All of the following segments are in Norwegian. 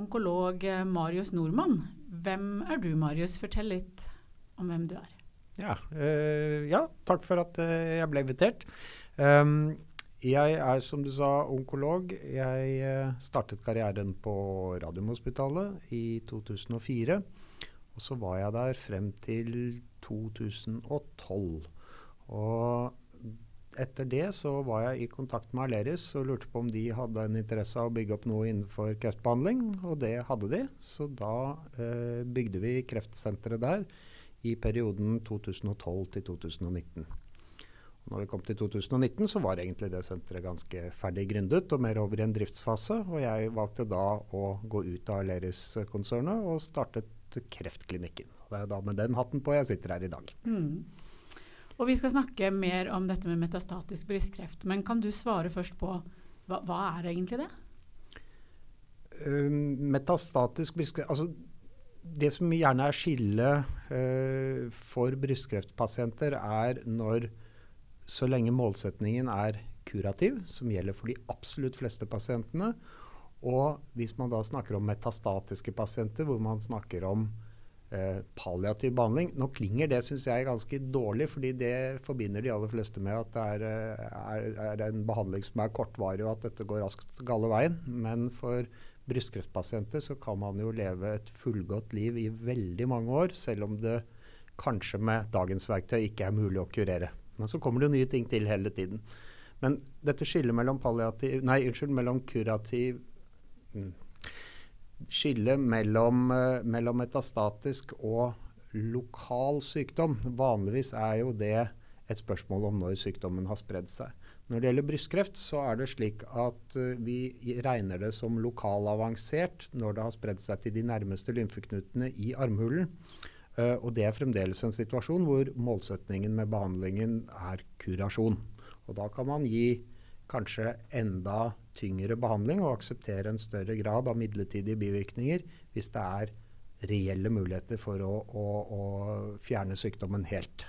onkolog eh, Marius Nordmann. Hvem er du, Marius? Fortell litt om hvem du er. Ja, uh, ja takk for at uh, jeg ble invitert. Um, jeg er som du sa onkolog. Jeg uh, startet karrieren på Radiumhospitalet i 2004. Og så var jeg der frem til 2012. Og etter det så var jeg i kontakt med Aleris og lurte på om de hadde en interesse av å bygge opp noe innenfor kreftbehandling, og det hadde de. Så da eh, bygde vi kreftsenteret der i perioden 2012 til 2019. Og når vi kom til 2019, så var egentlig det senteret ganske ferdig gründet og mer over i en driftsfase. Og jeg valgte da å gå ut av Aleris-konsernet og startet Kreftklinikken. Det er da med den hatten på jeg sitter her i dag. Mm. Og Vi skal snakke mer om dette med metastatisk brystkreft. Men kan du svare først på hva, hva er egentlig det? Uh, metastatisk brystkreft altså, Det som gjerne er skillet uh, for brystkreftpasienter, er når så lenge målsetningen er kurativ, som gjelder for de absolutt fleste pasientene, og hvis man da snakker om metastatiske pasienter, hvor man snakker om Eh, palliativ behandling. Nå klinger det synes jeg ganske dårlig, fordi det forbinder de aller fleste med at det er, eh, er, er en behandling som er kortvarig, og at dette går raskt gale veien. Men for brystkreftpasienter så kan man jo leve et fullgodt liv i veldig mange år, selv om det kanskje med dagens verktøy ikke er mulig å kurere. Men så kommer det jo nye ting til hele tiden. Men dette skillet mellom, mellom kurativ mm, skille mellom, eh, mellom, metastatisk og lokal sykdom. Vanligvis er jo det et spørsmål om når sykdommen har spredd seg. Når det gjelder brystkreft, så er det slik at uh, vi regner det som lokalavansert når det har spredd seg til de nærmeste lymfeknutene i armhulen. Uh, og det er fremdeles en situasjon hvor målsetningen med behandlingen er kurasjon. Og da kan man gi kanskje enda tyngre behandling og akseptere en større grad av midlertidige bivirkninger hvis det er reelle muligheter for å, å, å fjerne sykdommen helt.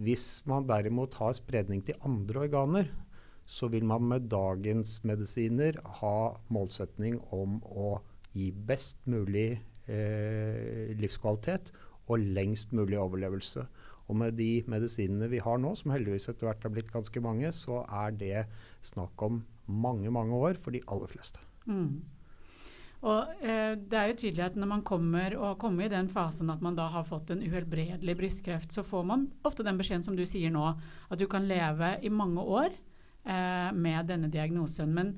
Hvis man derimot har spredning til andre organer, så vil man med dagens medisiner ha målsetning om å gi best mulig eh, livskvalitet og lengst mulig overlevelse. Og med de medisinene vi har nå, som heldigvis etter hvert har blitt ganske mange, så er det snakk om mange, mange år for de aller fleste. Mm. Og eh, Det er jo tydelig at når man kommer, kommer i den fasen at man da har fått en uhelbredelig brystkreft, så får man ofte den beskjeden som du sier nå, at du kan leve i mange år eh, med denne diagnosen. Men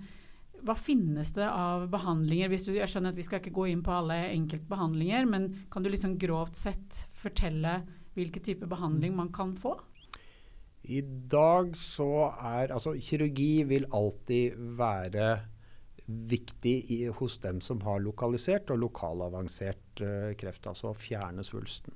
hva finnes det av behandlinger? Hvis du, jeg skjønner at Vi skal ikke gå inn på alle enkeltbehandlinger, men kan du liksom grovt sett fortelle hvilken type behandling man kan få? I dag så er Altså, kirurgi vil alltid være viktig i, hos dem som har lokalisert og lokalavansert uh, kreft, altså å fjerne svulsten.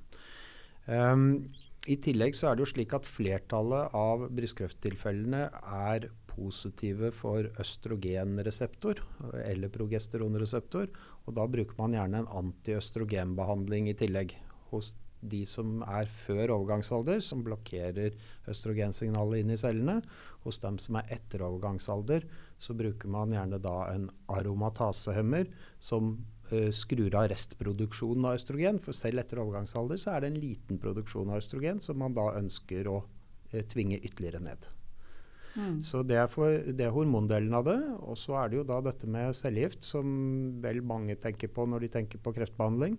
Um, I tillegg så er det jo slik at flertallet av brystkrefttilfellene er positive for østrogenreseptor eller progesteronreseptor. Og da bruker man gjerne en antiøstrogenbehandling i tillegg hos de som er før overgangsalder, som blokkerer østrogensignalet inn i cellene. Hos dem som er etter overgangsalder, så bruker man gjerne da en aromatasehemmer som uh, skrur av restproduksjonen av østrogen. For selv etter overgangsalder så er det en liten produksjon av østrogen som man da ønsker å uh, tvinge ytterligere ned. Mm. Så det er, for, det er, hormondelen av det. Og så er det jo da dette med cellegift, som vel mange tenker på når de tenker på kreftbehandling.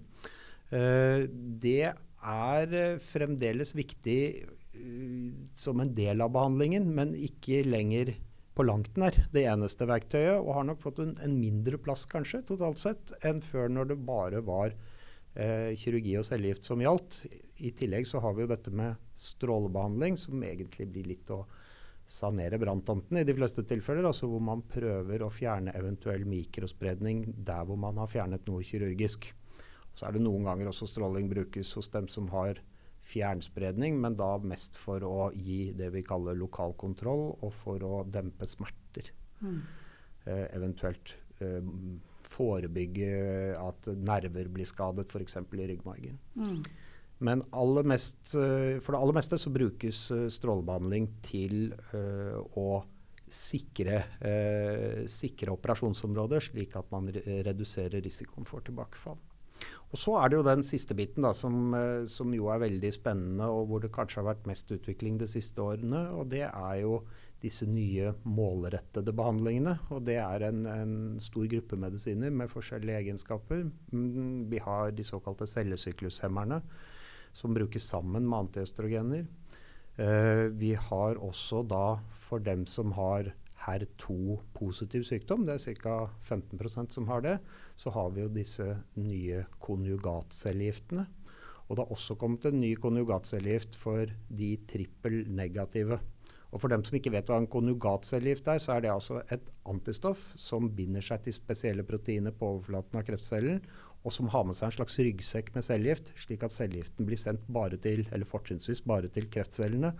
Uh, det er eh, fremdeles viktig uh, som en del av behandlingen, men ikke lenger på langt nær det eneste verktøyet, og har nok fått en, en mindre plass kanskje totalt sett enn før når det bare var eh, kirurgi og cellegift som gjaldt. I tillegg så har vi jo dette med strålebehandling, som egentlig blir litt å sanere branntomten i de fleste tilfeller. Altså hvor man prøver å fjerne eventuell mikrospredning der hvor man har fjernet noe kirurgisk. Så er det noen ganger også stråling brukes hos dem som har fjernspredning, men da mest for å gi det vi kaller lokal kontroll, og for å dempe smerter. Mm. Eh, eventuelt eh, forebygge at nerver blir skadet, f.eks. i ryggmargen. Mm. Men mest, eh, for det aller meste så brukes uh, strålebehandling til uh, å sikre, eh, sikre operasjonsområder, slik at man re reduserer risikoen for tilbakefall. Og Så er det jo den siste biten da, som, eh, som, jo er veldig spennende, og hvor det kanskje har vært mest utvikling de siste årene. og Det er jo disse nye målrettede behandlingene. og Det er en, en stor gruppe medisiner med forskjellige egenskaper. Mm, vi har de såkalte cellesyklushemmerne, som brukes sammen med antiøstrogener. Uh, vi har også da for dem som har HER2-positiv sykdom, det er ca. 15% som har det, så har vi jo disse nye konjugatcellegiftene. Og det har også kommet en ny konjugatcellegift for de trippelnegative. Og For dem som ikke vet hva en konjugatcellegift er, så er det altså et antistoff som binder seg til spesielle proteiner på overflaten av kreftcellen, og som har med seg en slags ryggsekk med cellegift, slik at cellegiften blir sendt bare til, eller fortrinnsvis bare til kreftcellene,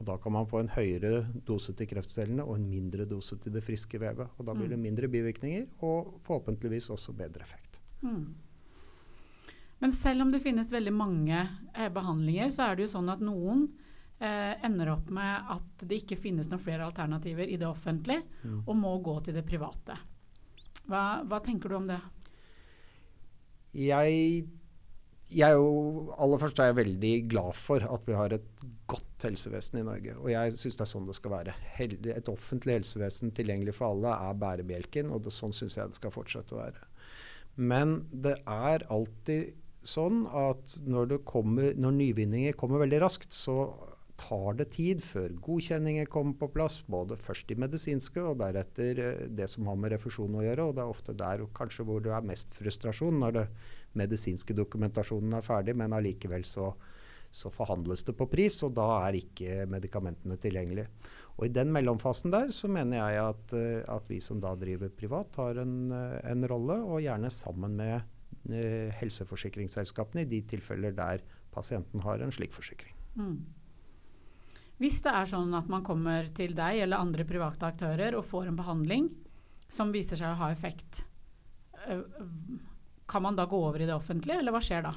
og Da kan man få en høyere dose til kreftcellene og en mindre dose til det friske vevet. Og Da blir det mm. mindre bivirkninger og forhåpentligvis også bedre effekt. Mm. Men selv om det finnes veldig mange eh, behandlinger, så er det jo sånn at noen eh, ender opp med at det ikke finnes noen flere alternativer i det offentlige, mm. og må gå til det private. Hva, hva tenker du om det? Jeg jeg er jo, aller først er jeg veldig glad for at vi har et godt helsevesen i Norge. Og jeg syns det er sånn det skal være. et offentlig helsevesen tilgjengelig for alle er bærebjelken, og det, sånn syns jeg det skal fortsette å være. Men det er alltid sånn at når, kommer, når nyvinninger kommer veldig raskt, så tar det tid før godkjenninger kommer på plass. Både først de medisinske, og deretter eh, det som har med refusjon å gjøre. Og det er ofte der kanskje hvor det er mest frustrasjon, når det medisinske dokumentasjonen er ferdig, men allikevel så, så forhandles det på pris, og da er ikke medikamentene tilgjengelige. Og I den mellomfasen der så mener jeg at, eh, at vi som da driver privat, har en, eh, en rolle, og gjerne sammen med eh, helseforsikringsselskapene i de tilfeller der pasienten har en slik forsikring. Mm. Hvis det er sånn at man kommer til deg eller andre private aktører og får en behandling som viser seg å ha effekt, øh, kan man da gå over i det offentlige, eller hva skjer da?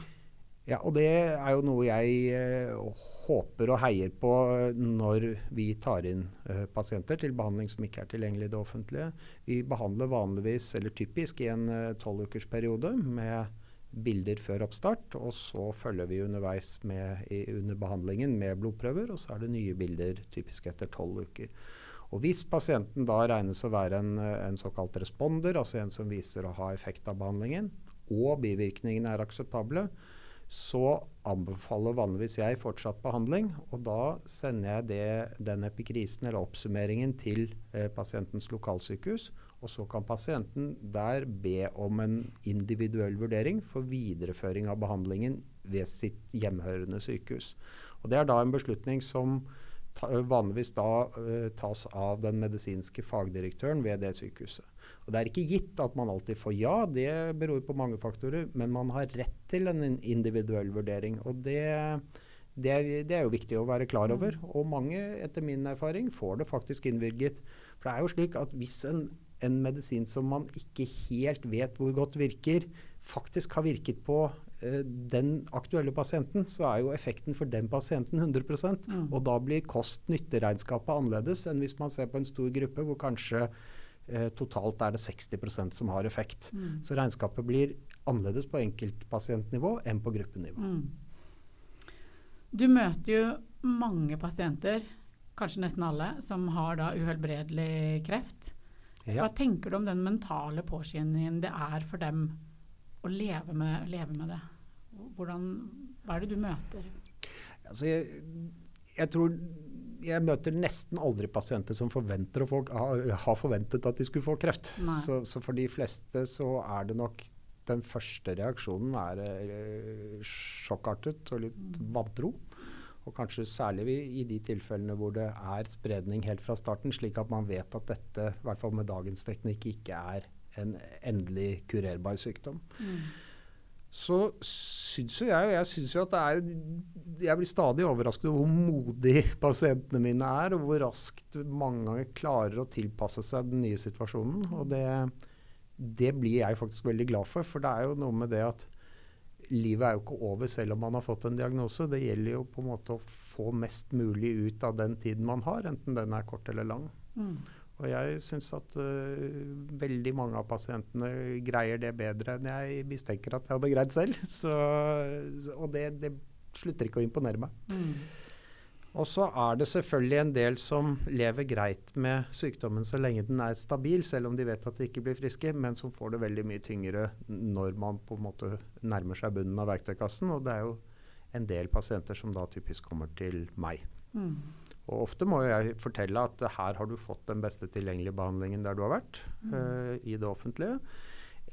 Ja, og Det er jo noe jeg eh, håper og heier på når vi tar inn eh, pasienter til behandling som ikke er tilgjengelig i det offentlige. Vi behandler vanligvis, eller typisk, i en eh, tolvukersperiode med bilder før oppstart. Og så følger vi underveis med, under behandlingen med blodprøver, og så er det nye bilder typisk etter tolv uker. Og Hvis pasienten da regnes å være en, en såkalt responder, altså en som viser å ha effekt av behandlingen, og bivirkningene er akseptable, så anbefaler vanligvis jeg fortsatt behandling. Og da sender jeg det, den epikrisen eller oppsummeringen til eh, pasientens lokalsykehus. Og så kan pasienten der be om en individuell vurdering for videreføring av behandlingen ved sitt hjemhørende sykehus. Og Det er da en beslutning som ta, vanligvis da uh, tas av den medisinske fagdirektøren ved det sykehuset. Og Det er ikke gitt at man alltid får ja, det beror på mange faktorer. Men man har rett til en individuell vurdering. og det, det, er, det er jo viktig å være klar over. Mm. Og mange, etter min erfaring, får det faktisk innvilget. For det er jo slik at hvis en, en medisin som man ikke helt vet hvor godt virker, faktisk har virket på uh, den aktuelle pasienten, så er jo effekten for den pasienten 100 mm. Og da blir kost-nytte-regnskapet annerledes enn hvis man ser på en stor gruppe hvor kanskje Eh, totalt er det 60% som har effekt. Mm. Så regnskapet blir annerledes på enkeltpasientnivå enn på gruppenivå. Mm. Du møter jo mange pasienter, kanskje nesten alle, som har da uhelbredelig kreft. Ja. Hva tenker du om den mentale påkjenningen det er for dem å leve med, leve med det? Hvordan, hva er det du møter? Altså jeg, jeg tror jeg møter nesten aldri pasienter som forventer å få, har forventet at de skulle få kreft. Så, så, for de fleste så er det nok den første reaksjonen er eh, sjokkartet og litt mm. vantro. Og kanskje særlig i de tilfellene hvor det er spredning helt fra starten, slik at man vet at dette, i hvert fall med dagens teknikk, ikke er en endelig kurerbar sykdom. Mm så syns jo jeg, jeg synes jo at det er Jeg blir stadig overrasket over hvor modige pasientene mine er, og hvor raskt mange ganger klarer å tilpasse seg den nye situasjonen. Og det, det blir jeg faktisk veldig glad for, for det er jo noe med det at livet er jo ikke over selv om man har fått en diagnose. Det gjelder jo på en måte å få mest mulig ut av den tiden man har, enten den er kort eller lang. Mm. Og jeg syns at uh, veldig mange av pasientene greier det bedre enn jeg mistenker at jeg hadde greid selv. Så, og det, det, slutter ikke å imponere meg. Mm. Og så er det selvfølgelig en del som lever greit med sykdommen så lenge den er stabil, selv om de vet at de ikke blir friske, men som får det veldig mye tyngre når man på en måte nærmer seg bunnen av verktøykassen. Og det er jo en del pasienter som da typisk kommer til meg. Mm. Og ofte må jeg fortelle at her har du fått den beste tilgjengelige behandlingen der du har vært mm. uh, i det offentlige.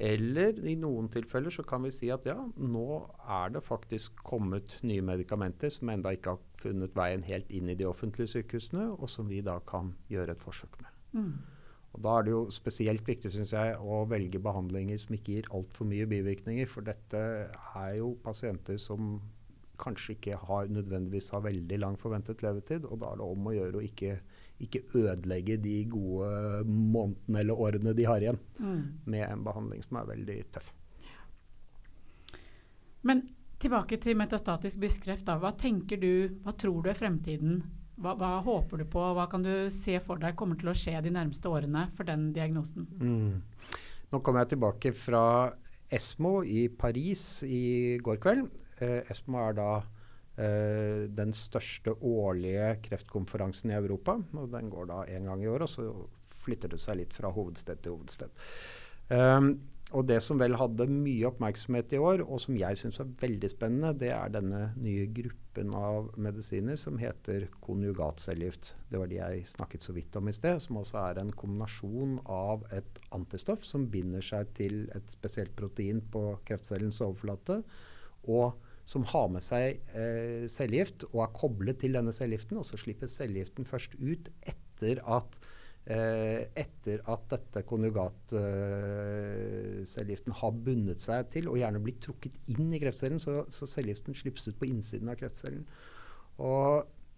Eller i noen tilfeller så kan vi si at ja, nå er det faktisk kommet nye medikamenter som enda ikke har funnet veien helt inn i de offentlige sykehusene, og som vi da kan gjøre et forsøk med. Mm. Og Da er det jo spesielt viktig synes jeg, å velge behandlinger som ikke gir altfor mye bivirkninger. For dette er jo pasienter som kanskje ikke har, nødvendigvis har veldig lang forventet levetid. Og da er det om å gjøre å ikke, ikke ødelegge de gode månedene eller årene de har igjen mm. med en behandling som er veldig tøff. Men tilbake til metastatisk brystkreft. Hva tenker du, hva tror du er fremtiden? Hva, hva, håper du på, hva kan du se for deg kommer til å skje de nærmeste årene for den diagnosen? Mm. Nå kommer jeg tilbake fra Esmo i Paris i går kveld. Eh, ESMO er da eh, den største årlige kreftkonferansen i Europa. og Den går da én gang i år, og så flytter det seg litt fra hovedsted til hovedsted. Um, og det som vel hadde mye oppmerksomhet i år, og som jeg syns er veldig spennende, det er denne nye gruppen av medisiner som heter konjugatcellegift. Det var de jeg snakket så vidt om i sted, som også er en kombinasjon av et antistoff som binder seg til et spesielt protein på kreftcellens overflate, og som har med seg eh, cellegift og er koblet til denne cellegiften. Og så slipper cellegiften først ut etter at, eh, etter at dette konjugatcellegiften eh, har bundet seg til og gjerne blitt trukket inn i kreftcellen. Så, så cellegiften slippes ut på innsiden av kreftcellen. Og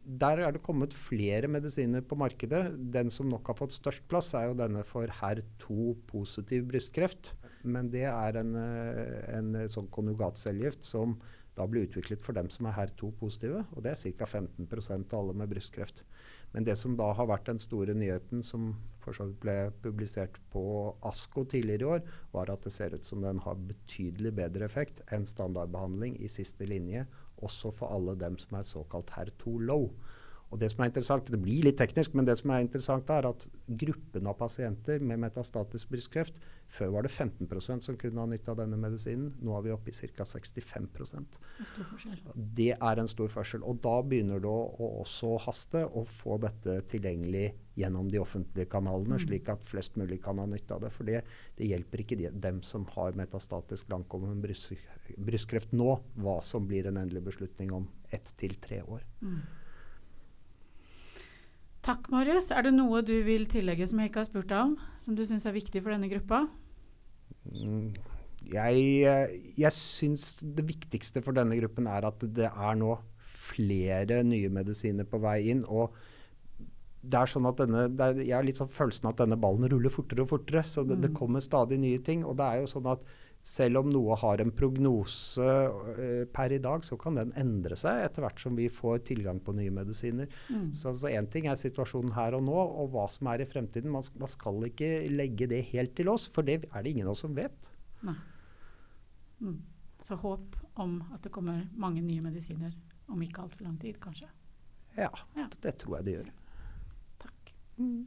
der er det kommet flere medisiner på markedet. Den som nok har fått størst plass, er jo denne for HER2-positiv brystkreft. Men det er en, eh, en sånn konjugatcellegift som da blir utviklet for dem som er HER2-positive. Og det er ca. 15% av alle med brystkreft. Men det som da har vært den store nyheten, som for så vidt ble publisert på ASKO tidligere i år, var at det ser ut som den har betydelig bedre effekt enn standardbehandling i siste linje, også for alle dem som er såkalt HER2 low. Og Det som er interessant, det blir litt teknisk, men det som er interessant er at gruppen av pasienter med metastatisk brystkreft Før var det 15% som kunne ha nytte av denne medisinen. Nå er vi oppe i ca. 65% Det Det er en stor forskjell. Og da begynner det å, å også haste å få dette tilgjengelig gjennom de offentlige kanalene, mm. slik at flest mulig kan ha nytte av det. For det, det hjelper ikke de, dem som har metastatisk langkommen bryst, brystkreft nå, hva som blir en endelig beslutning om ett til tre år. Mm. Takk, Marius. Er det noe du vil tillegge som jeg ikke har spurt deg om, som du syns er viktig for denne gruppa? Mm, jeg, jeg syns det viktigste for denne gruppen er at det er nå flere nye medisiner på vei inn. og det er sånn at denne, er, Jeg har litt sånn følelsen at denne ballen ruller fortere og fortere. Så det, mm. det kommer stadig nye ting. Og det er jo sånn at selv om noe har en prognose uh, per i dag, så kan den endre seg etter hvert som vi får tilgang på nye medisiner. Mm. Så én ting er situasjonen her og nå, og hva som er i fremtiden. Man, man, skal ikke legge det helt til oss, for det er det ingen av oss som vet. Mm. Så håp om at det kommer mange nye medisiner om ikke altfor lang tid, kanskje. Ja, ja, det tror jeg det gjør. Takk. Mm.